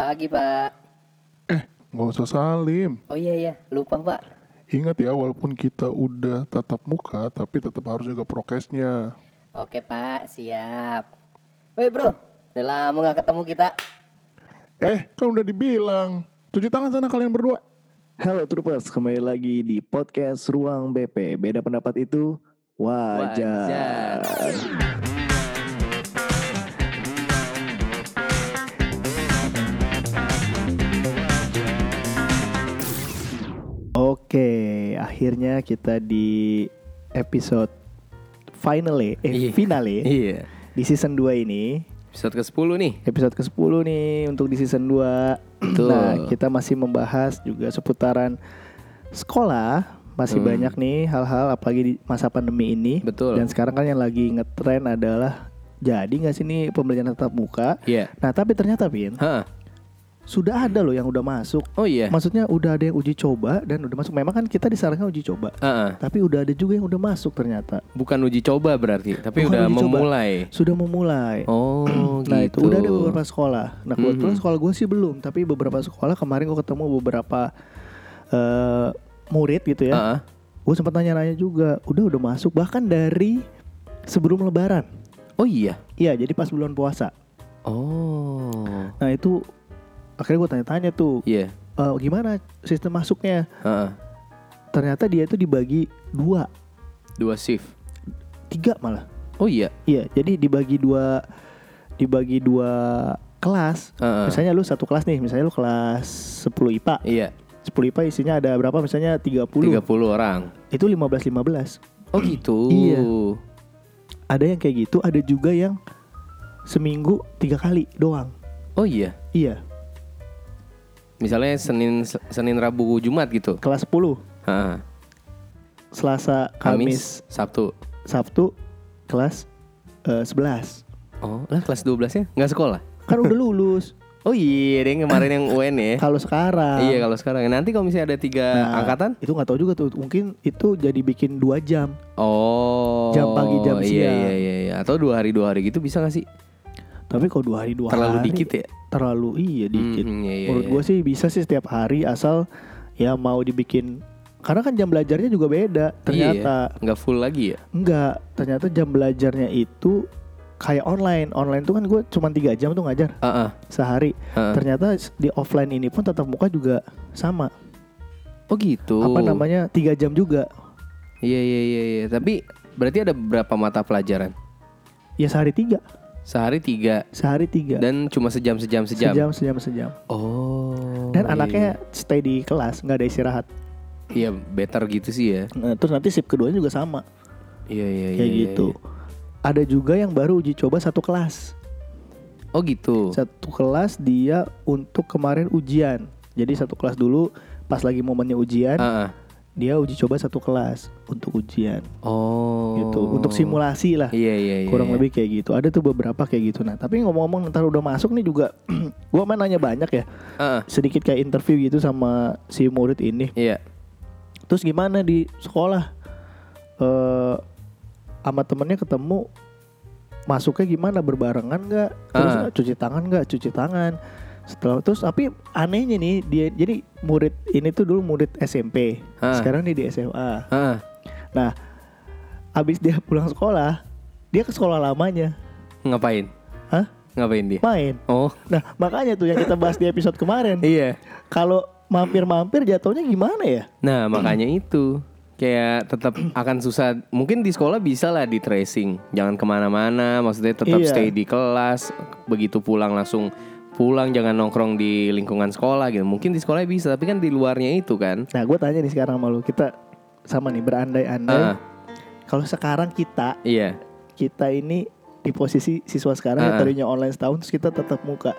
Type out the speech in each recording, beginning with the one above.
Pagi pak. Eh, nggak usah salim. Oh iya iya, lupa pak. Ingat ya, walaupun kita udah tatap muka, tapi tetap harus jaga prokesnya. Oke pak, siap. Woi bro, udah lama gak ketemu kita. Eh, kan udah dibilang. Cuci tangan sana kalian berdua. Halo Troopers, kembali lagi di podcast Ruang BP. Beda pendapat itu wajar. Oke, akhirnya kita di episode finale, eh Iya. finale Iya. di season 2 ini. Episode ke-10 nih. Episode ke-10 nih untuk di season 2. Betul. Nah, kita masih membahas juga seputaran sekolah. Masih Hmm. banyak nih hal-hal apalagi di masa pandemi ini. Betul. Dan sekarang kan yang lagi ngetren adalah jadi nggak sih nih pembelajaran tatap muka? Iya. Nah, tapi ternyata Pin, Hah. Sudah ada loh yang udah masuk. Oh iya. Maksudnya udah ada yang uji coba dan udah masuk. Memang kan kita disarankan uji coba. Heeh. Tapi udah ada juga yang udah masuk ternyata. Bukan uji coba berarti, tapi Bukan udah uji coba. memulai. Sudah memulai. Oh, Nah gitu. itu udah ada beberapa sekolah. Nah kebetulan Mhm. sekolah gue sih belum, tapi beberapa sekolah kemarin gue ketemu beberapa eh murid gitu ya. Heeh. Gue sempat nanya-nanya juga, udah udah masuk bahkan dari sebelum Lebaran. Oh iya. Iya, jadi pas bulan puasa. Oh. Nah itu akhirnya gue tanya-tanya tuh, Iya. "Eh, gimana sistem masuknya? Heeh. Ternyata dia itu dibagi dua, Dua shift. tiga malah. Oh iya. Iya, jadi dibagi dua, dibagi dua kelas. Heeh. Misalnya lu satu kelas nih, misalnya lu kelas 10 IPA. Iya. 10 IPA isinya ada berapa misalnya 30. 30 orang. Itu 15 15. Oh gitu. Iya. Ada yang kayak gitu, ada juga yang seminggu tiga kali doang. Oh iya. Iya, Misalnya Senin Senin Rabu Jumat gitu. kelas 10, Heeh. Selasa, Kamis, Kamis, Sabtu. Sabtu kelas eh, 11. Oh, lah kelas 12-nya nggak sekolah? Kan udah lulus. Oh iya, yang kemarin yang UN ya. Kalau sekarang Iya kalau sekarang. Nanti kalau misalnya ada tiga Nah, angkatan? Itu nggak tahu juga tuh. Mungkin itu jadi bikin dua jam. Oh. Jam pagi, jam iya, siang. Iya iya iya. Atau dua hari dua hari gitu bisa gak sih? Tapi kalau dua hari dua Terlalu hari, dikit ya? Terlalu iya dikit. Hmm, iya, iya, Menurut iya. gue sih bisa sih setiap hari asal ya mau dibikin karena kan jam belajarnya juga beda ternyata Iya, nggak full lagi ya? enggak ternyata jam belajarnya itu kayak online online tuh kan gue cuma tiga jam tuh ngajar Ah, ah, sehari ah. ternyata di offline ini pun tatap muka juga sama Oh gitu. apa namanya tiga jam juga Iya iya iya. iya. Tapi berarti ada berapa mata pelajaran? ya sehari tiga Sehari tiga sehari tiga dan cuma sejam sejam sejam. sejam sejam sejam Oh. dan iya, anaknya stay di kelas nggak ada istirahat Iya better gitu sih ya. Nah, terus nanti sip keduanya juga sama Iya iya iya. kayak iya, gitu iya. ada juga yang baru uji coba satu kelas Oh gitu. satu kelas dia untuk kemarin ujian jadi satu kelas dulu pas lagi momennya ujian Ah, ah. Dia uji coba satu kelas untuk ujian Oh. gitu untuk simulasi lah Iya iya iya. kurang iya. lebih kayak gitu ada tuh beberapa kayak gitu nah tapi ngomong-ngomong ntar udah masuk nih juga gua main nanya banyak ya ah. sedikit kayak interview gitu sama si murid ini Iya. terus gimana di sekolah eh sama temennya ketemu masuknya gimana berbarengan nggak terus Ah. cuci tangan nggak cuci tangan setelah terus tapi anehnya nih dia jadi murid ini tuh dulu murid SMP Ah. sekarang dia di SMA ah. nah abis dia pulang sekolah dia ke sekolah lamanya Ngapain? Hah? Ngapain dia? main Oh. nah makanya tuh yang kita bahas di episode kemarin Iya. kalau mampir-mampir jatuhnya gimana ya Nah, makanya itu kayak tetap akan susah. Mungkin di sekolah bisa lah di tracing. Jangan ke mana-mana. Maksudnya tetap Iya. stay di kelas. Begitu pulang langsung pulang. Jangan nongkrong di lingkungan sekolah gitu. Mungkin di sekolah bisa, tapi kan di luarnya itu kan. nah gue tanya nih sekarang sama lu kita sama nih berandai-andai kalau sekarang kita iya. kita ini di posisi siswa sekarang yang Ah. tadinya online setahun terus kita tetap muka.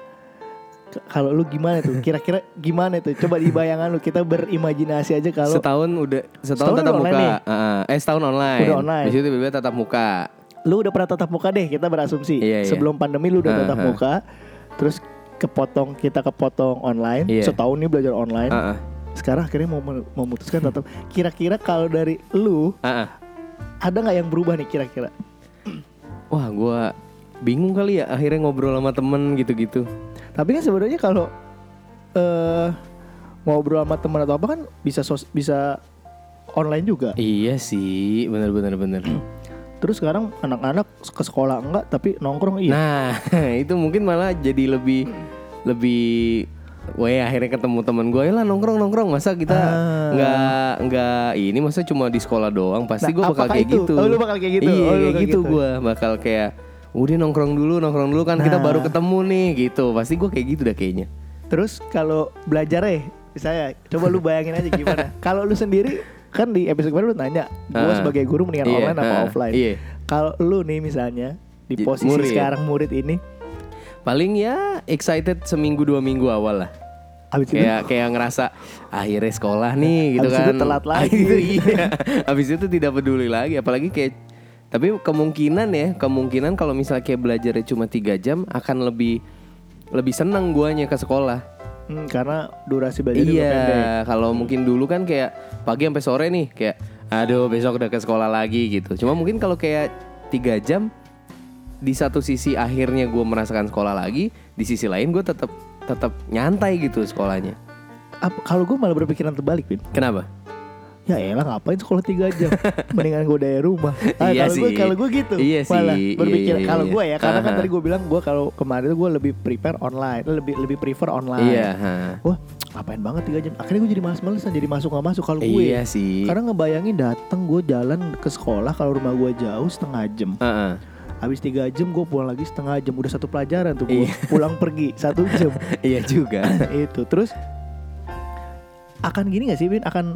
Kalau lu gimana tuh? Kira-kira gimana tuh? Coba di bayangan lu kita berimajinasi aja kalau setahun udah setahun, Setahun tatap online muka. nih? Ah. eh setahun online. Udah online. Di situ tiba-tiba tatap muka. lu udah pernah tatap muka deh, kita berasumsi. Iya, iya. Sebelum pandemi lu udah Ah, tatap ah. muka. Terus kepotong kita kepotong online, Iya. setahun nih belajar online. Ah, ah. Sekarang akhirnya mau memutuskan tatap. Kira-kira kalau dari lu Ah, ah. ada nggak yang berubah nih kira-kira? Wah, gua bingung kali ya akhirnya ngobrol sama temen gitu-gitu. Tapi kan sebenarnya kalau eh ngobrol sama teman atau apa kan bisa sos- bisa online juga. Iya sih, bener bener bener. Terus sekarang anak-anak ke sekolah enggak tapi nongkrong iya. Nah, itu mungkin malah jadi lebih lebih Weh akhirnya ketemu teman gue lah nongkrong nongkrong masa kita Ah. nggak nggak ini masa cuma di sekolah doang pasti Nah, gue bakal kayak itu? gitu Oh, lu bakal kayak gitu? iya Oh, kayak gitu, gitu. gue bakal kayak udah nongkrong dulu nongkrong dulu kan kita Nah. baru ketemu nih gitu pasti gue kayak gitu dah kayaknya Terus kalau belajar eh saya coba lu bayangin aja gimana. kalau lu sendiri kan di episode kemarin lu nanya, gua Ah. sebagai guru mendingan Iya, online apa ah, offline? iya. Kalau lu nih misalnya di posisi murid. sekarang murid ini, paling ya excited seminggu dua minggu awal lah habis itu kayak kayak ngerasa akhirnya sekolah nih gitu kan itu telat lagi. itu iya habis itu tidak peduli lagi apalagi kayak tapi kemungkinan ya kemungkinan kalau misalnya kayak belajarnya cuma tiga jam akan lebih lebih senang guanya ke sekolah Hmm, karena durasi belajar juga pendek. iya kalau mungkin dulu kan kayak pagi sampai sore nih kayak aduh besok udah ke sekolah lagi gitu cuma mungkin kalau kayak tiga jam di satu sisi akhirnya gue merasakan sekolah lagi di sisi lain gue tetap tetap nyantai gitu sekolahnya Kalau gue malah berpikiran terbalik, Vin. kenapa Ya elah ngapain sekolah 3 jam Mendingan gue dari rumah ah, Iya Kalau gue kalau gue gitu Iya Malah sih. berpikir Iya, iya, Kalau gue ya Karena kan Aha. tadi gue bilang Gue kalau kemarin gue lebih prepare online Lebih lebih prefer online Iya, ha. Wah ngapain banget 3 jam Akhirnya gue jadi males-malesan Jadi masuk gak masuk Kalau gue Iya sih. Karena ngebayangin dateng gue jalan ke sekolah Kalau rumah gue jauh setengah jam Heeh. Habis 3 jam gue pulang lagi setengah jam Udah satu pelajaran tuh gue Iya. Pulang pergi Satu jam Iya juga. itu terus akan gini gak sih Bin akan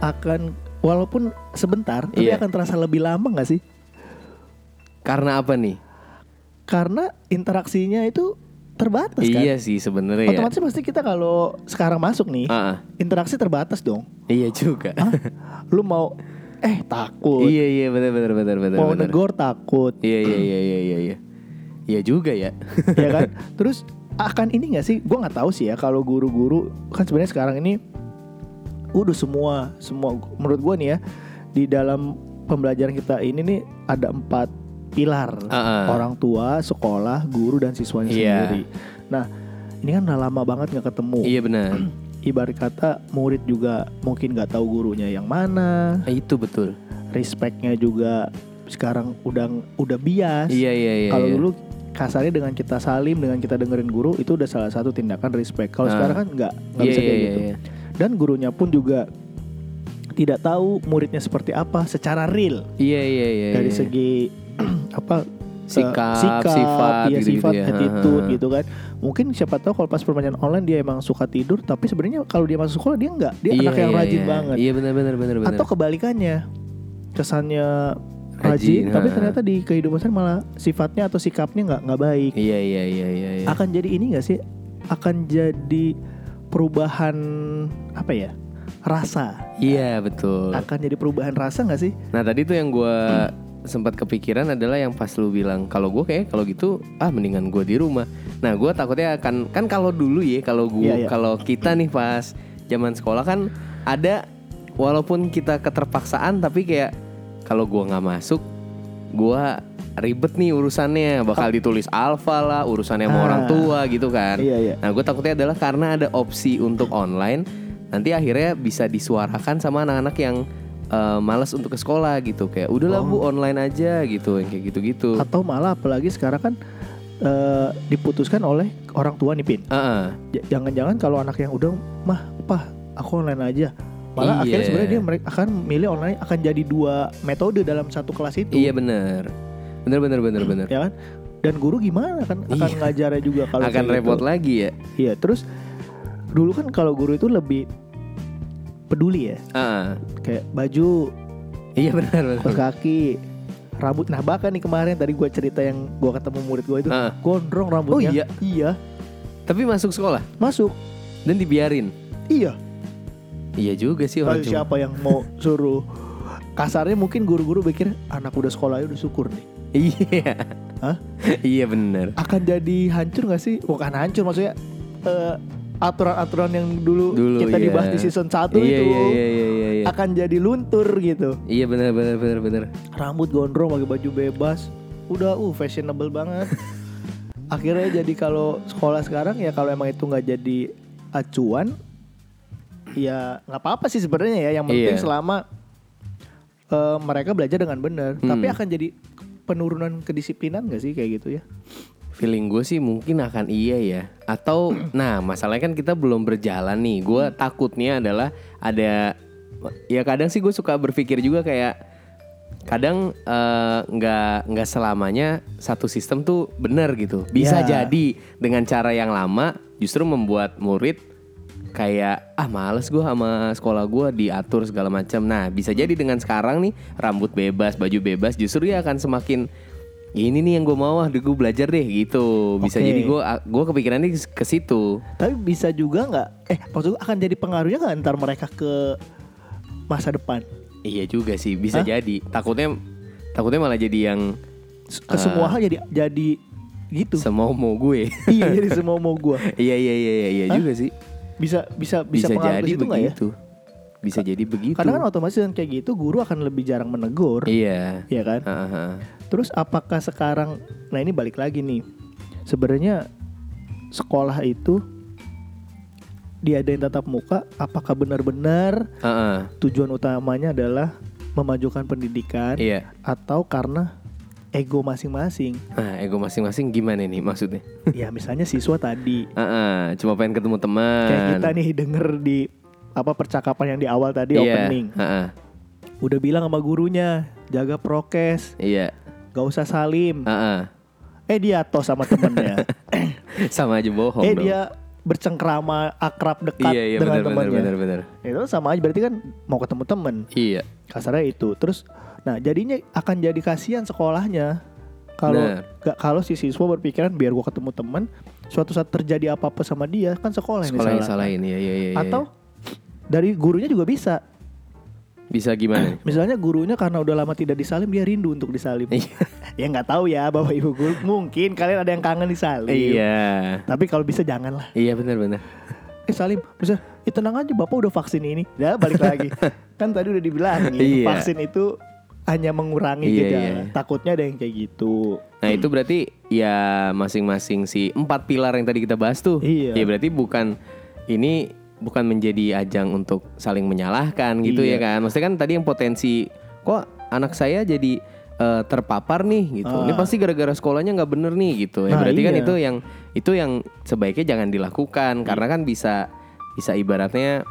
akan walaupun sebentar tapi Iya. akan terasa lebih lama gak sih Karena apa nih? karena interaksinya itu terbatas kan Iya sih sebenarnya. ya. otomatis pasti kita kalau sekarang masuk nih Heeh. interaksi terbatas dong Iya juga. Hah? lu mau eh takut iya iya benar benar benar benar. mau negor takut Iya iya iya iya iya iya. Iya juga ya. ya kan terus akan ini gak sih gue nggak tahu sih ya kalau guru-guru kan sebenarnya sekarang ini udah semua semua menurut gue nih ya di dalam pembelajaran kita ini nih ada empat pilar Ah, ah. orang tua sekolah guru dan siswanya Iya. sendiri nah ini kan udah lama banget nggak ketemu iya benar. ibarat kata murid juga mungkin nggak tahu gurunya yang mana Eh, Itu betul. respectnya juga sekarang udah udah bias Iya iya iya. kalau iya. dulu kasarnya dengan kita salim dengan kita dengerin guru itu udah salah satu tindakan respect. Kalau Ah. sekarang kan nggak nggak Iya bisa iya kayak iya. gitu. iya. Dan gurunya pun juga tidak tahu muridnya seperti apa secara real Iya iya iya. dari iya. segi apa eh, Sikap, sikap, sifat, iya, gitu-gitu sifat, ya. attitude gitu kan. Mungkin siapa tahu kalau pas permainan online dia emang suka tidur, tapi sebenarnya kalau dia masuk sekolah dia enggak, dia Iya, anak yang iya, rajin iya. banget. Iya benar benar benar benar. Atau kebalikannya, kesannya rajin, Rajin, tapi ternyata di kehidupan sehari malah sifatnya atau sikapnya nggak nggak baik. Iya iya iya iya iya. akan jadi ini gak sih akan jadi perubahan apa ya rasa Iya betul. akan jadi perubahan rasa gak sih Nah tadi tuh yang gue sempat kepikiran adalah yang pas lu bilang kalau gue kayak kalau gitu ah mendingan gue di rumah. Nah gue takutnya akan kan kalau dulu ya kalau gue Iya, iya. kalau kita nih pas zaman sekolah kan ada walaupun kita keterpaksaan tapi kayak kalau gue nggak masuk gue ribet nih urusannya. Bakal ditulis alfa lah urusannya sama Ah. orang tua gitu kan. iya iya. Nah gue takutnya adalah karena ada opsi untuk online Nanti akhirnya bisa disuarakan sama anak-anak yang eh, malas untuk ke sekolah gitu. Kayak udahlah bu online aja gitu yang kayak gitu-gitu. Atau malah apalagi sekarang kan eh, diputuskan oleh orang tua nih pin. J- jangan-jangan kalau anak yang udah mah pah aku online aja. Malah Iya. akhirnya sebenarnya dia mereka akan milih online akan jadi dua metode dalam satu kelas itu. Iya bener Bener bener bener bener ya kan dan guru gimana kan akan Iya. ngajarnya juga kalau Akan repot gitu. lagi ya Iya, terus dulu kan kalau guru itu lebih peduli ya, Heeh. kayak baju, Iya bener kaos kaki, rambut. Nah bahkan nih kemarin tadi gue cerita yang gue ketemu murid gue itu Heeh. gondrong rambutnya. Oh, iya? Iya, Tapi masuk sekolah masuk. dan dibiarin Iya. Iya juga sih orang siapa yang mau suruh? Kasarnya mungkin guru-guru pikir anak udah sekolah udah syukur nih. Iya Hah? Iya bener Akan jadi hancur gak sih? Bukan hancur maksudnya eh, aturan-aturan yang dulu, Dulu, kita iya. dibahas di season 1 Iya itu iya iya iya iya iya. akan jadi luntur gitu. Iya bener bener bener bener rambut gondrong pakai baju bebas udah uh fashionable banget akhirnya jadi kalau sekolah sekarang ya kalau emang itu nggak jadi acuan ya nggak apa-apa sih sebenarnya ya yang penting Iya. selama eh, mereka belajar dengan benar Hmm. tapi akan jadi penurunan kedisiplinan gak sih kayak gitu ya Feeling gue sih mungkin akan iya ya. Atau, nah masalahnya kan kita belum berjalan nih. Gue takutnya adalah ada, ya kadang sih gue suka berpikir juga kayak, kadang eh, nggak nggak selamanya satu sistem tuh benar gitu. Bisa Ya. jadi dengan cara yang lama justru membuat murid kayak ah males gue sama sekolah gue diatur segala macam. Nah bisa jadi dengan sekarang nih rambut bebas, baju bebas justru ya akan semakin ini nih yang gue mau ah, gue belajar deh gitu. Bisa Oke. jadi gue gue kepikirannya ke situ. tapi bisa juga nggak eh maksud gue akan jadi pengaruhnya nggak ntar mereka ke masa depan Iya juga sih bisa Hah? jadi. Takutnya takutnya malah jadi yang ke semua hal jadi jadi gitu semau mau gue. iya jadi semua mau gue Iya iya iya iya iya Hah? juga sih. Bisa bisa bisa, Bisa, jadi nggak ya begitu. Bisa jadi begitu. karena kan otomatis dengan kayak gitu guru akan lebih jarang menegur Iya. ya kan ha, ha. Terus apakah sekarang nah ini balik lagi nih. Sebenarnya sekolah itu diadain tatap muka apakah benar-benar Ha, ha. tujuan utamanya adalah memajukan pendidikan Iya. atau karena ego masing-masing. Nah, ego masing-masing gimana nih maksudnya? ya misalnya siswa tadi Heeh, cuma pengen ketemu teman. kayak kita nih denger di apa percakapan yang di awal tadi iya. opening. heeh, Udah bilang sama gurunya jaga prokes, iya. gak usah salim. Heeh. Eh dia tos sama temennya. Sama aja bohong eh dong. dia bercengkrama akrab dekat Iya, iya dengan benar benar temannya. benar benar. Itu sama aja berarti kan mau ketemu temen Iya. kasarnya itu. Terus nah jadinya akan jadi kasihan sekolahnya kalau Benar. gak kalau si siswa berpikiran biar gua ketemu temen suatu saat terjadi apa-apa sama dia kan sekolah yang Sekolah disalahin. salahin ya iya iya. iya. Atau dari gurunya juga bisa. bisa gimana? Misalnya gurunya karena udah lama tidak disalim dia rindu untuk disalim. Iya. ya nggak tahu ya Bapak Ibu guru. Mungkin kalian ada yang kangen disalim. Iya. Tapi kalau bisa janganlah. Iya benar benar. Eh Salim, bisa eh, tenang aja Bapak udah vaksin ini. Ya balik lagi. kan tadi udah dibilangin Iya. vaksin itu hanya mengurangi Iya, gejala. iya. Takutnya ada yang kayak gitu. Nah itu berarti ya masing-masing si empat pilar yang tadi kita bahas tuh. Iya. Ya berarti bukan ini bukan menjadi ajang untuk saling menyalahkan gitu Iya. ya kan. Maksudnya kan tadi yang potensi kok anak saya jadi eh, terpapar nih gitu. Ini Ah. pasti gara-gara sekolahnya nggak bener nih gitu. Ya Nah, berarti kan iya. itu yang itu yang sebaiknya jangan dilakukan karena kan bisa bisa ibaratnya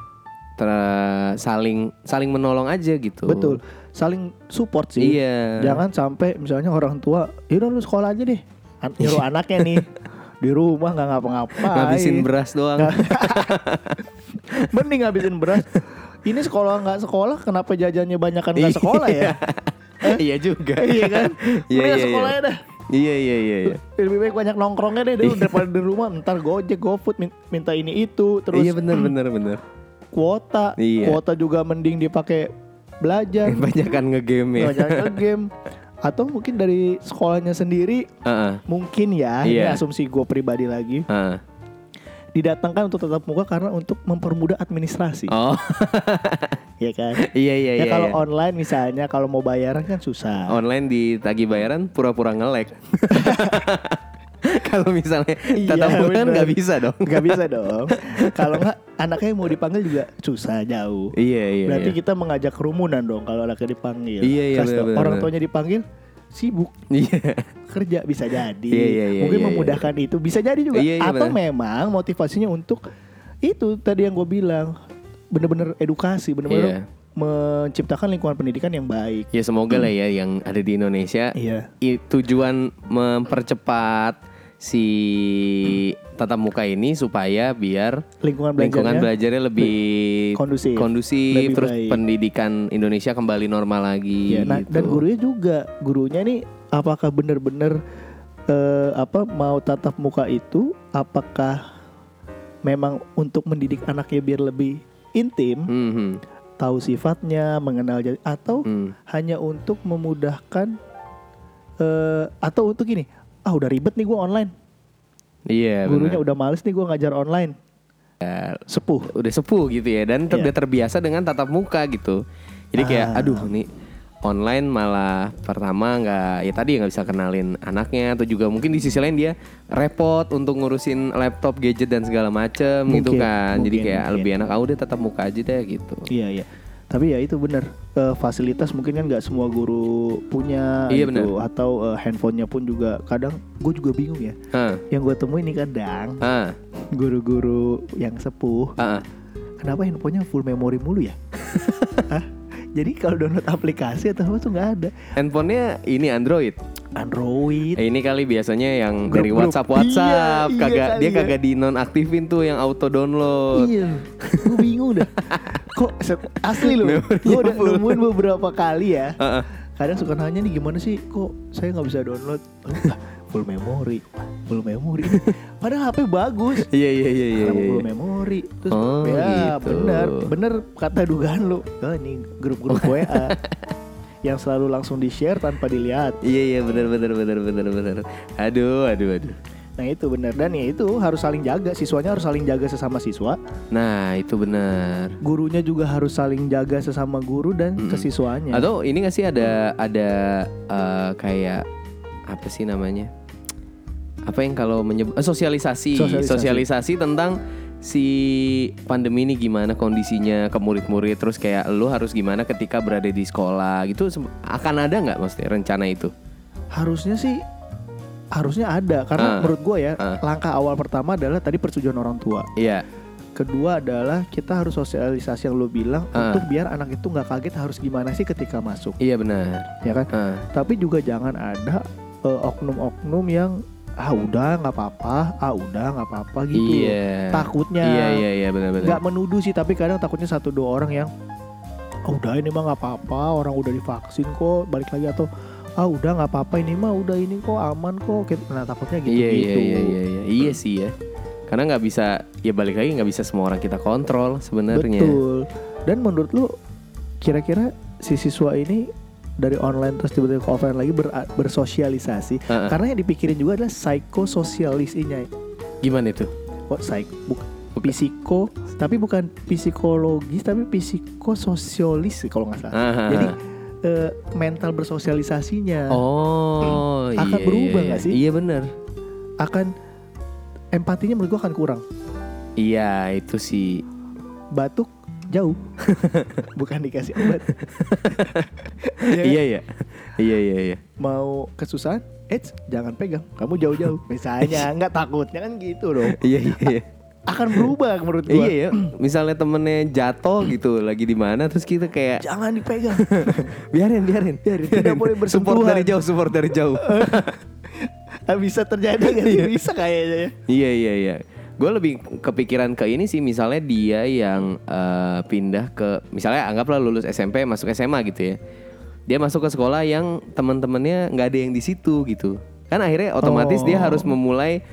ter- saling saling menolong aja gitu. Betul. Saling support sih. Iya. Jangan sampai misalnya orang tua, yaudah lu sekolah aja deh. An- nyuruh anaknya nih di rumah nggak ngapa-ngapain. Ngabisin beras doang. Mending ngabisin beras. Ini sekolah nggak sekolah, kenapa jajannya banyak kan nggak sekolah ya? iya juga. iya kan? Iya, Mending iya, sekolahnya iya. dah. Iya iya iya iya. Lebih baik banyak nongkrongnya deh dulu daripada di rumah ntar gojek, gofood min- minta ini itu terus Iya benar benar benar. kuota, Iya. kuota juga mending dipakai belajar, Banyak kan ngegame ya. belajar ke game atau mungkin dari sekolahnya sendiri Heeh. mungkin ya ini Iya. asumsi gue pribadi lagi heeh. didatangkan untuk tetap muka karena untuk mempermudah administrasi Oh ya kan iya iya ya iya. kalau iya. online misalnya kalau mau bayaran kan susah online ditagih bayaran pura-pura ngelek. kalau misalnya Iya, tatap muka kan bener. nggak bisa dong. nggak bisa dong kalau nggak anaknya mau dipanggil juga susah jauh Iya iya. Berarti iya. kita mengajak kerumunan dong kalau anaknya dipanggil. Iya, iya, benar, benar, Orang tuanya dipanggil sibuk Iya. kerja bisa jadi. Iya, iya, iya, Mungkin iya, memudahkan itu bisa jadi juga. Iya, iya, Atau benar. memang motivasinya untuk itu tadi yang gue bilang bener-bener edukasi, bener-bener Iya. menciptakan lingkungan pendidikan yang baik. Ya semoga lah ya yang ada di Indonesia Iya. i- tujuan mempercepat si tatap muka ini supaya biar Lingkungan lingkungan belajarnya belajarnya lebih kondusif, kondusif, lebih terus baik. pendidikan Indonesia kembali normal lagi. Iya, nah, gitu. dan gurunya juga, gurunya nih apakah benar-benar eh, apa mau tatap muka itu apakah memang untuk mendidik anaknya biar lebih intim, Mhm. tahu sifatnya, mengenal atau Hmm. hanya untuk memudahkan eh, atau untuk ini, ah udah ribet nih gua online. Iya, Gurunya benar. udah males nih gua ngajar online. Sepuh. udah sepuh gitu ya dan ter- Iya. udah terbiasa dengan tatap muka gitu. Jadi kayak Ah. aduh nih online malah pertama nggak ya tadi nggak bisa kenalin anaknya atau juga mungkin di sisi lain dia repot untuk ngurusin laptop gadget dan segala macem gitu Mungkin, kan jadi mungkin, kayak mungkin. lebih enak ah udah tetap muka aja deh gitu Iya iya. Tapi ya itu benar Eh, fasilitas mungkin kan nggak semua guru punya Iya, gitu atau eh, handphonenya pun juga kadang gue juga bingung ya. ah Yang gue temuin nih kadang ah guru-guru yang sepuh ah. kenapa handphonenya full memory mulu ya? Jadi kalau download aplikasi atau apa tuh nggak ada. handphonenya ini Android Android. Eh, ini kali biasanya yang dari Grup-grup. WhatsApp WhatsApp Iya, iya kagak kali dia ya. kagak di nonaktifin tuh yang auto download. Iya, gue bingung dah. Kok asli loh? Gue udah full. nemuin beberapa kali ya. Ah, ah. Kadang suka nanya nih gimana sih? Kok saya nggak bisa download? Full memory, full memory. Padahal HP bagus. Iya iya iya iya. Iya. full memory. Terus Oh, ya gitu. benar, benar kata dugaan lu. Oh, ini grup-grup WA yang selalu langsung di share tanpa dilihat. Iya iya benar benar benar benar benar. Aduh aduh aduh. Nah itu benar dan ya itu harus saling jaga. Siswanya harus saling jaga sesama siswa. Nah itu benar. Gurunya juga harus saling jaga sesama guru dan ke siswanya. Atau ini gak sih ada ada eh, kayak apa sih namanya? Apa yang kalau menyebut eh, sosialisasi. Sosialisasi. sosialisasi tentang si pandemi ini gimana kondisinya ke murid-murid terus kayak lu harus gimana ketika berada di sekolah gitu akan ada nggak maksudnya rencana itu? harusnya sih harusnya ada karena menurut gue ya Ah. langkah awal pertama adalah tadi persetujuan orang tua Iya. kedua adalah kita harus sosialisasi yang lo bilang Ah. untuk biar anak itu nggak kaget harus gimana sih ketika masuk Iya benar. ya kan Ah. tapi juga jangan ada oknum-oknum yang ah udah nggak apa-apa ah udah nggak apa-apa gitu Iya. takutnya Iya iya iya benar-benar. nggak menuduh sih tapi kadang takutnya satu dua orang yang "Ah, udah ini mah nggak apa-apa orang udah divaksin kok balik lagi atau ah udah nggak apa-apa ini mah udah ini kok aman kok Gitu. nah takutnya gitu Iya gitu iya iya iya iya iya sih ya. Karena nggak bisa ya balik lagi nggak bisa semua orang kita kontrol sebenarnya. betul dan menurut lu kira-kira si siswa ini dari online terus tiba-tiba ke offline lagi ber- bersosialisasi Heeh. karena yang dipikirin juga adalah psikososialisinya Gimana itu? kok psik buk psiko tapi bukan psikologis tapi psikososialis kalau nggak salah Aha. jadi eh, mental bersosialisasinya Oh, Akan iya, berubah iya, nggak iya. sih? Iya benar. akan empatinya menurut gua akan kurang Iya itu sih. batuk jauh bukan dikasih obat Ya kan? Iya iya. Iya iya iya. mau kesusahan Eits, jangan pegang, kamu jauh-jauh. Misalnya, nggak takutnya kan gitu dong. Iya iya. iya. Akan berubah menurut gua. Iya ya, misalnya temennya jatuh gitu lagi di mana terus kita kayak Jangan dipegang. biarin biarin Biarin, tidak boleh support bersentuhan. dari jauh support dari jauh. Bisa terjadi sih? Bisa kayaknya ya. Iya iya iya. Gue lebih kepikiran ke ini sih misalnya dia yang eh, pindah ke misalnya anggaplah lulus SMP masuk SMA gitu ya. Dia masuk ke sekolah yang teman-temannya nggak ada yang di situ gitu. Kan akhirnya otomatis dia Oh. harus memulai eh,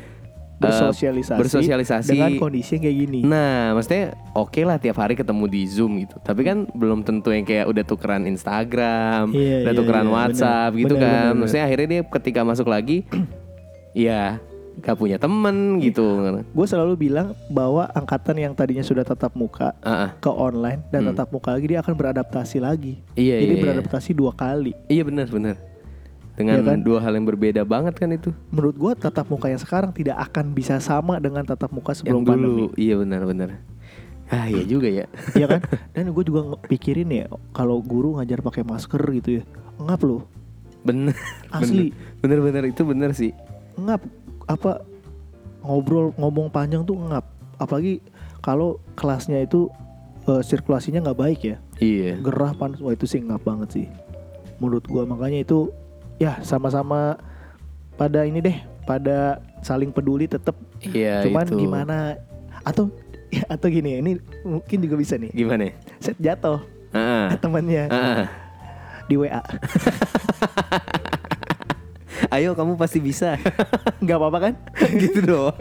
Bersosialisasi, bersosialisasi dengan kondisi kayak gini. Nah, maksudnya oke lah tiap hari ketemu di Zoom gitu. Tapi kan belum tentu yang kayak udah tukeran Instagram, Iya, udah iya, tukeran iya, WhatsApp bener. gitu Bener, kan. bener, bener. Maksudnya akhirnya dia ketika masuk lagi ya gak punya temen gitu. Gue selalu bilang bahwa angkatan yang tadinya sudah tatap muka Ah, ah. ke online dan tatap muka lagi dia akan beradaptasi lagi. Hmm. Iya, Jadi iya, iya. beradaptasi dua kali. Iya benar benar. Dengan Iya kan? dua hal yang berbeda banget kan itu. Menurut gue tatap muka yang sekarang tidak akan bisa sama dengan tatap muka Yang sebelum dulu. pandemi. Iya benar benar. Ah iya juga ya. Iya kan? Dan gue juga pikirin ya kalau guru ngajar pakai masker gitu ya. Ngap loh. Bener. Asli. Bener bener itu bener sih. Ngap apa ngobrol ngomong panjang tuh ngap. Apalagi kalau kelasnya itu eh, sirkulasinya nggak baik ya. Iya. Gerah panas wah itu sih ngap banget sih. Menurut gua makanya itu ya sama-sama pada ini deh, pada saling peduli tetap. Iya Cuman itu. gimana atau atau gini ini mungkin juga bisa nih. Gimana? Set jatuh Ah, ah. temannya Ah, ah. di WA. Ayo kamu pasti bisa. nggak apa-apa kan? gitu doang.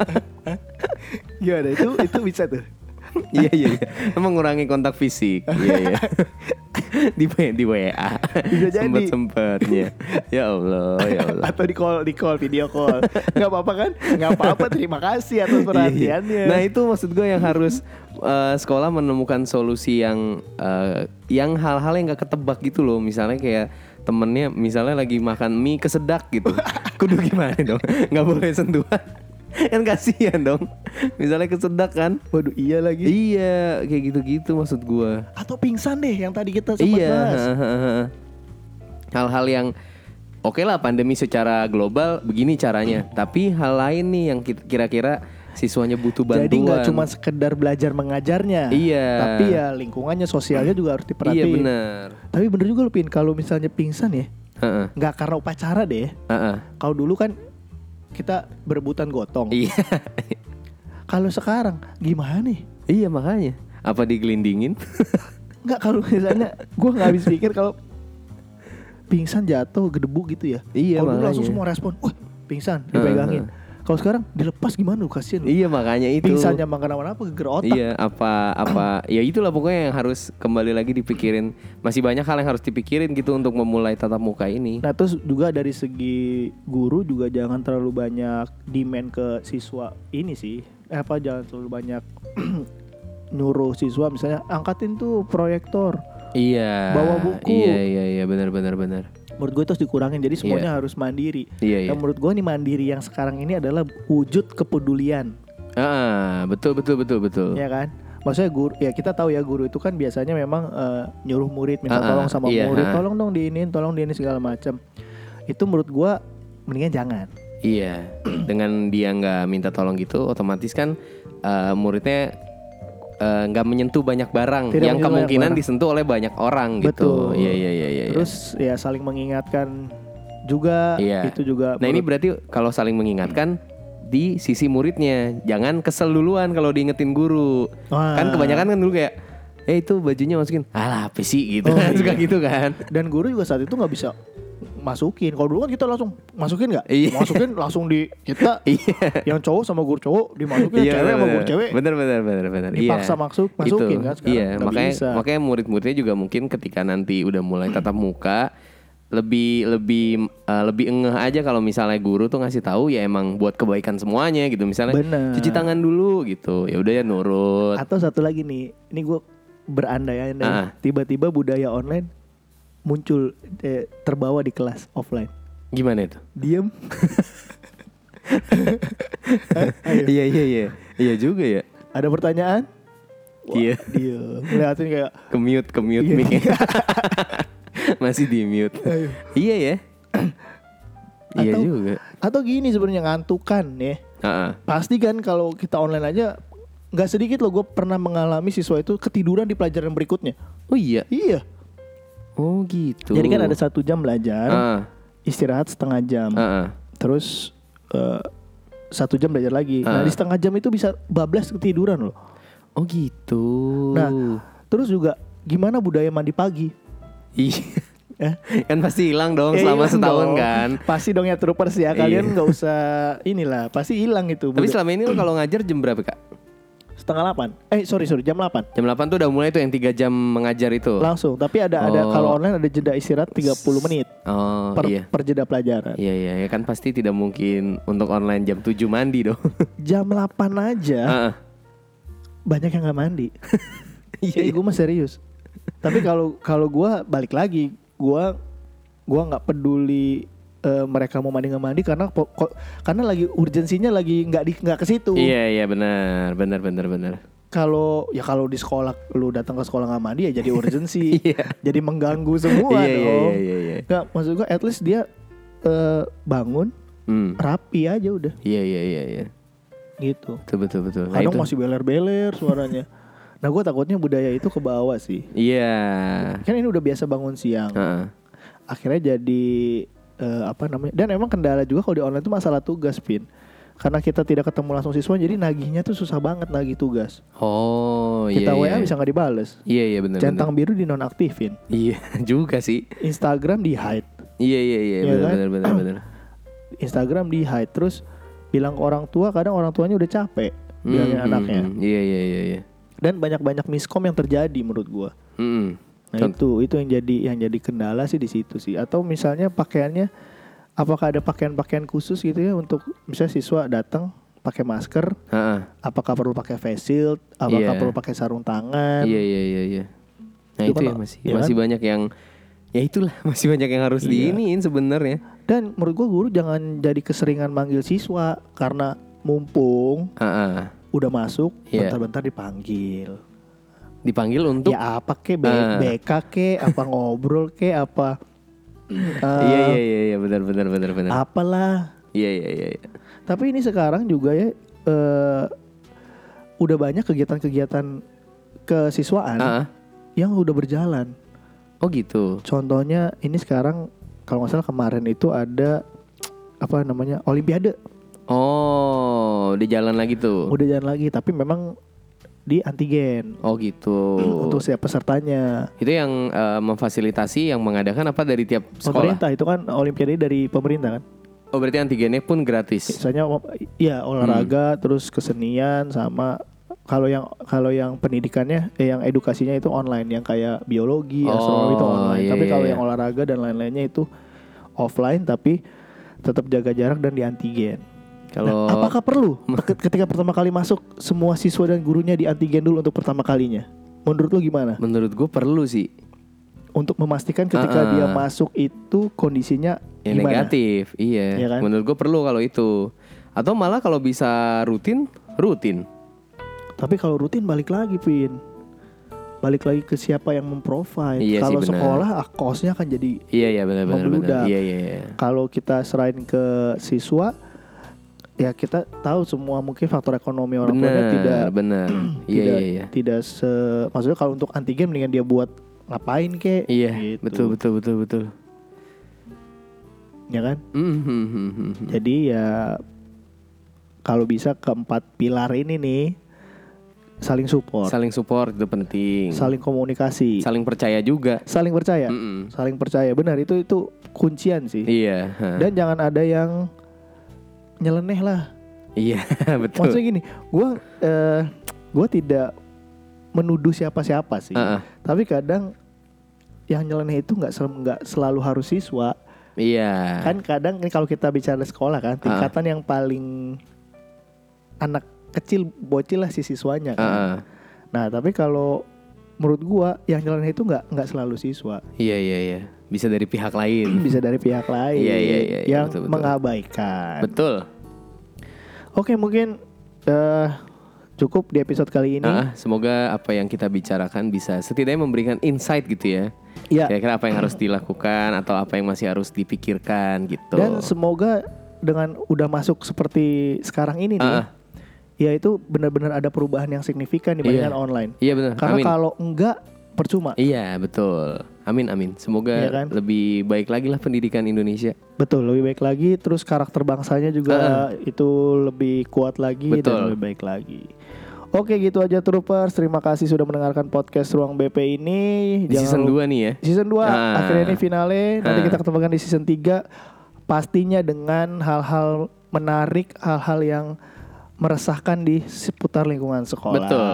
Gimana itu itu bisa tuh. iya iya iya. Mengurangi kontak fisik. Iya iya. di di WA. Bisa jadi. Sempet sempetnya. ya Allah, ya Allah. Atau di call, di call, video call. Gak apa-apa kan? Gak apa-apa. Terima kasih atas perhatiannya. Nah itu maksud gue yang harus eh, sekolah menemukan solusi yang eh, yang hal-hal yang gak ketebak gitu loh. Misalnya kayak temennya misalnya lagi makan mie kesedak gitu. Kudu gimana dong? Nggak boleh sentuhan. kan kasihan dong. Misalnya kesedak kan. Waduh iya lagi. Iya kayak gitu-gitu maksud gue. Atau pingsan deh yang tadi kita sempat Iya. bahas. Hal-hal yang oke lah pandemi secara global begini caranya. Tapi hal lain nih yang ki- kira-kira siswanya butuh bantuan. Jadi nggak cuma sekedar belajar mengajarnya. Iya. Tapi ya lingkungannya sosialnya juga harus diperhatiin. Iya benar. Tapi bener juga lu Pin kalau misalnya pingsan ya, Heeh. nggak karena upacara deh. Heeh. Kalau dulu kan kita berebutan gotong. Iya. Kalau sekarang gimana nih? iya makanya. Apa digelindingin? Nggak kalau misalnya gue nggak habis pikir kalau pingsan jatuh gedebu gitu ya. Iya, Kalau langsung semua respon, wah pingsan dipegangin. Kalau sekarang dilepas gimana lu kasihan iya makanya itu. Pingsannya makan kenapa-napa geger otak. Iya apa apa ya itulah pokoknya yang harus kembali lagi dipikirin masih banyak hal yang harus dipikirin gitu untuk memulai tatap muka ini. Nah terus juga dari segi guru juga jangan terlalu banyak demand ke siswa ini sih eh, apa jangan terlalu banyak nyuruh siswa misalnya angkatin tuh proyektor Iya. Bawa buku. Iya iya iya benar benar benar. Menurut gue itu harus dikurangin. Jadi semuanya harus mandiri. Iya iya. dan menurut gue nih mandiri yang sekarang ini adalah wujud kepedulian. Ah betul betul betul betul. ya kan? Maksudnya guru ya kita tahu ya guru itu kan biasanya memang eh, nyuruh murid minta Ah, tolong sama iya, murid ah. tolong dong diinin tolong diinin segala macam itu menurut gue mendingan jangan. Iya, dengan dia nggak minta tolong gitu, otomatis kan eh, muridnya eh, nggak menyentuh banyak barang Tidak yang kemungkinan barang. disentuh oleh banyak orang Betul. gitu. Iya iya iya iya. terus ya saling mengingatkan juga Iya. itu juga nah ini berarti kalau saling mengingatkan di sisi muridnya, jangan kesel duluan kalau diingetin guru. Wah. Kan kebanyakan kan dulu kayak, eh itu bajunya masukin, alah apa sih gitu Oh, kan iya. suka gitu kan. dan guru juga saat itu nggak bisa masukin kalau dulu kan kita langsung masukin nggak Iya. masukin langsung di kita Iya. yang cowok sama guru cowok dimasukin cewek sama guru cewek Bener bener bener bener. Dipaksa maksud- masukin Itu. kan sekarang Iya, makanya bisa. makanya murid-muridnya juga mungkin ketika nanti udah mulai tatap muka lebih lebih eh, lebih engeh aja kalau misalnya guru tuh ngasih tahu ya emang buat kebaikan semuanya gitu misalnya Bener. cuci tangan dulu gitu ya udah ya nurut atau satu lagi nih ini gue berandai-andai Ah. tiba-tiba budaya online muncul eh, terbawa di kelas offline. Gimana itu? Diem. Iya iya iya. Iya juga ya. Ada pertanyaan? Iya. diem. Ngeliatin kayak ke mute ke mute Iya. mic masih di mute Ayo. iya ya. Iya juga. atau gini sebenarnya ngantukan ya. Heeh. pasti kan kalau kita online aja nggak sedikit loh gue pernah mengalami siswa itu ketiduran di pelajaran berikutnya. Oh iya? Iya oh gitu jadi kan ada satu jam belajar Ah, istirahat setengah jam ah. terus eh, satu jam belajar lagi nah Ah. di setengah jam itu bisa bablas ketiduran loh Oh gitu. Nah, terus juga gimana budaya mandi pagi? Iya. Eh? kan pasti hilang dong Eh, selama setahun dong. kan. Pasti dong ya troopers ya. Kalian Iya. nggak usah inilah, pasti hilang itu. Tapi selama ini lo kalau ngajar jam berapa kak? Setengah delapan. Eh sorry sorry jam 8 Jam 8 tuh udah mulai tuh yang 3 jam mengajar itu. langsung. Tapi ada ada Oh. kalau online ada jeda istirahat 30 menit Oh per, iya. per jeda pelajaran. Iya iya ya kan pasti tidak mungkin untuk online jam 7 mandi dong. Jam 8 aja Heeh. banyak yang nggak mandi. Iya. Iya, gue mah serius. Tapi kalau kalau gue balik lagi, gue gua nggak peduli eh, mereka mau mandi nggak mandi karena po- ko- karena lagi urgensinya lagi nggak di nggak ke situ. Iya iya benar benar benar benar. Kalau ya kalau di sekolah lu datang ke sekolah nggak mandi ya jadi urgensi, Iya. jadi mengganggu semua Iya iya dong. iya iya. iya. Nggak, maksud gue at least dia eh, bangun Hmm. rapi aja udah Iya iya iya iya. gitu. Betul betul betul. Nah, Kadang itu. masih beler-beler suaranya. nah gue takutnya budaya itu ke bawah sih. Iya. Kan ini udah biasa bangun siang. Heeh. akhirnya jadi eh, apa namanya dan emang kendala juga kalau di online itu masalah tugas pin karena kita tidak ketemu langsung siswa jadi nagihnya tuh susah banget nagih tugas Oh iya. kita WA iya. bisa nggak dibales Iya iya benar. centang biru dinonaktifin Iya juga sih. Instagram di hide Iya iya iya Iya benar kan? benar benar benar. Instagram di hide terus bilang ke orang tua kadang orang tuanya udah capek bilangin Hmm, anaknya. Iya iya iya iya. dan banyak banyak miskom yang terjadi menurut gua Hmm. Nah itu itu yang jadi yang jadi kendala sih di situ sih. Atau misalnya pakaiannya apakah ada pakaian-pakaian khusus gitu ya untuk misalnya siswa datang pakai masker, Heeh. apakah perlu pakai face shield, apakah Iya. perlu pakai sarung tangan? Iya iya iya iya. Nah Itu itu, kan, ya masih iya masih kan? banyak yang ya itulah masih banyak yang harus Iya. diiniin sebenarnya. Dan menurut gua guru jangan jadi keseringan manggil siswa karena mumpung Heeh. udah masuk Iya. bentar-bentar dipanggil. Dipanggil untuk Ya apa ke B- Ah. BK ke apa ngobrol ke apa eh, Iya iya iya iya benar benar benar benar. apalah. Iya iya iya. iya. Tapi ini sekarang juga ya eh, udah banyak kegiatan-kegiatan kesiswaan Ah, ah. yang udah berjalan. Oh gitu. Contohnya ini sekarang kalau nggak salah kemarin itu ada apa namanya Olimpiade Oh, di jalan lagi tuh. udah jalan lagi tapi memang di antigen Oh gitu. untuk setiap pesertanya. Itu yang eh, memfasilitasi yang mengadakan apa dari tiap sekolah? Pemerintah itu kan Olimpiade dari pemerintah kan. Oh berarti antigennya pun gratis. Misalnya ya olahraga terus kesenian sama kalau yang kalau yang pendidikannya eh, yang edukasinya itu online yang kayak biologi, Oh, astronomi itu online. iya, tapi iya, kalau iya. yang olahraga dan lain-lainnya itu offline tapi tetap jaga jarak dan di antigen. Kalau Nah, apakah perlu ke- ketika pertama kali masuk semua siswa dan gurunya di antigen dulu untuk pertama kalinya? Menurut lu gimana? menurut gue perlu sih Untuk memastikan ketika Ah, ah. dia masuk itu kondisinya yang gimana? negatif. Iya. Iya kan? Menurut gue perlu kalau itu. Atau malah kalau bisa rutin, rutin. Tapi kalau rutin balik lagi, Pin. Balik lagi ke siapa yang memprovide. Iya kalau sekolah ah, kosnya akan jadi Iya iya benar benar. Iya iya iya. kalau kita serahin ke siswa ya kita tahu semua mungkin faktor ekonomi orang tuanya Benar, tidak benar. Iya tidak iya iya. tidak se maksudnya kalau untuk antigen mendingan dia buat ngapain kek Iya, gitu. betul betul betul betul. ya kan Hmm, hmm, hmm, hmm, hmm. jadi ya kalau bisa keempat pilar ini nih saling support Saling support itu penting. saling komunikasi Saling percaya juga. saling percaya Mm-mm. saling percaya benar itu itu kuncian sih Iya. dan jangan ada yang nyeleneh lah Iya betul. maksudnya gini gue eh gue tidak menuduh siapa-siapa sih Ah, ah. tapi kadang yang nyeleneh itu nggak sel- nggak selalu harus siswa Iya. kan kadang ini kalau kita bicara sekolah kan tingkatan yang paling anak kecil bocil lah si siswanya kan. ah. nah tapi kalau menurut gua yang nyeleneh itu nggak nggak selalu siswa Iya iya iya. Bisa dari pihak lain. bisa dari pihak lain Iya, iya, iya, iya, yang betul, betul. mengabaikan Betul. Oke mungkin eh cukup di episode kali ini Ah, semoga apa yang kita bicarakan bisa setidaknya memberikan insight gitu ya. ya Kira-kira apa yang harus dilakukan atau apa yang masih harus dipikirkan gitu. dan semoga dengan udah masuk seperti sekarang ini nih ah. ya itu benar-benar ada perubahan yang signifikan dibandingkan Iya. online Iya benar. karena kalau enggak percuma Iya betul. Amin amin. Semoga Iya kan? lebih baik lagi lah pendidikan Indonesia. Betul, lebih baik lagi. Terus karakter bangsanya juga itu lebih kuat lagi dan Betul. lebih baik lagi. Oke, gitu aja Troopers. Terima kasih sudah mendengarkan podcast Ruang BP ini. Di season lupa- 2 nih ya. Season 2 Ah. akhirnya ini finale. Nanti Ah. kita ketemukan di season 3 pastinya dengan hal-hal menarik, hal-hal yang meresahkan di seputar lingkungan sekolah. Betul.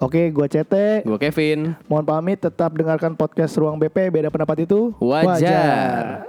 Oke, gua Cete. Gue Kevin. Mohon pamit tetap dengarkan podcast Ruang BP. Beda pendapat itu Wajar.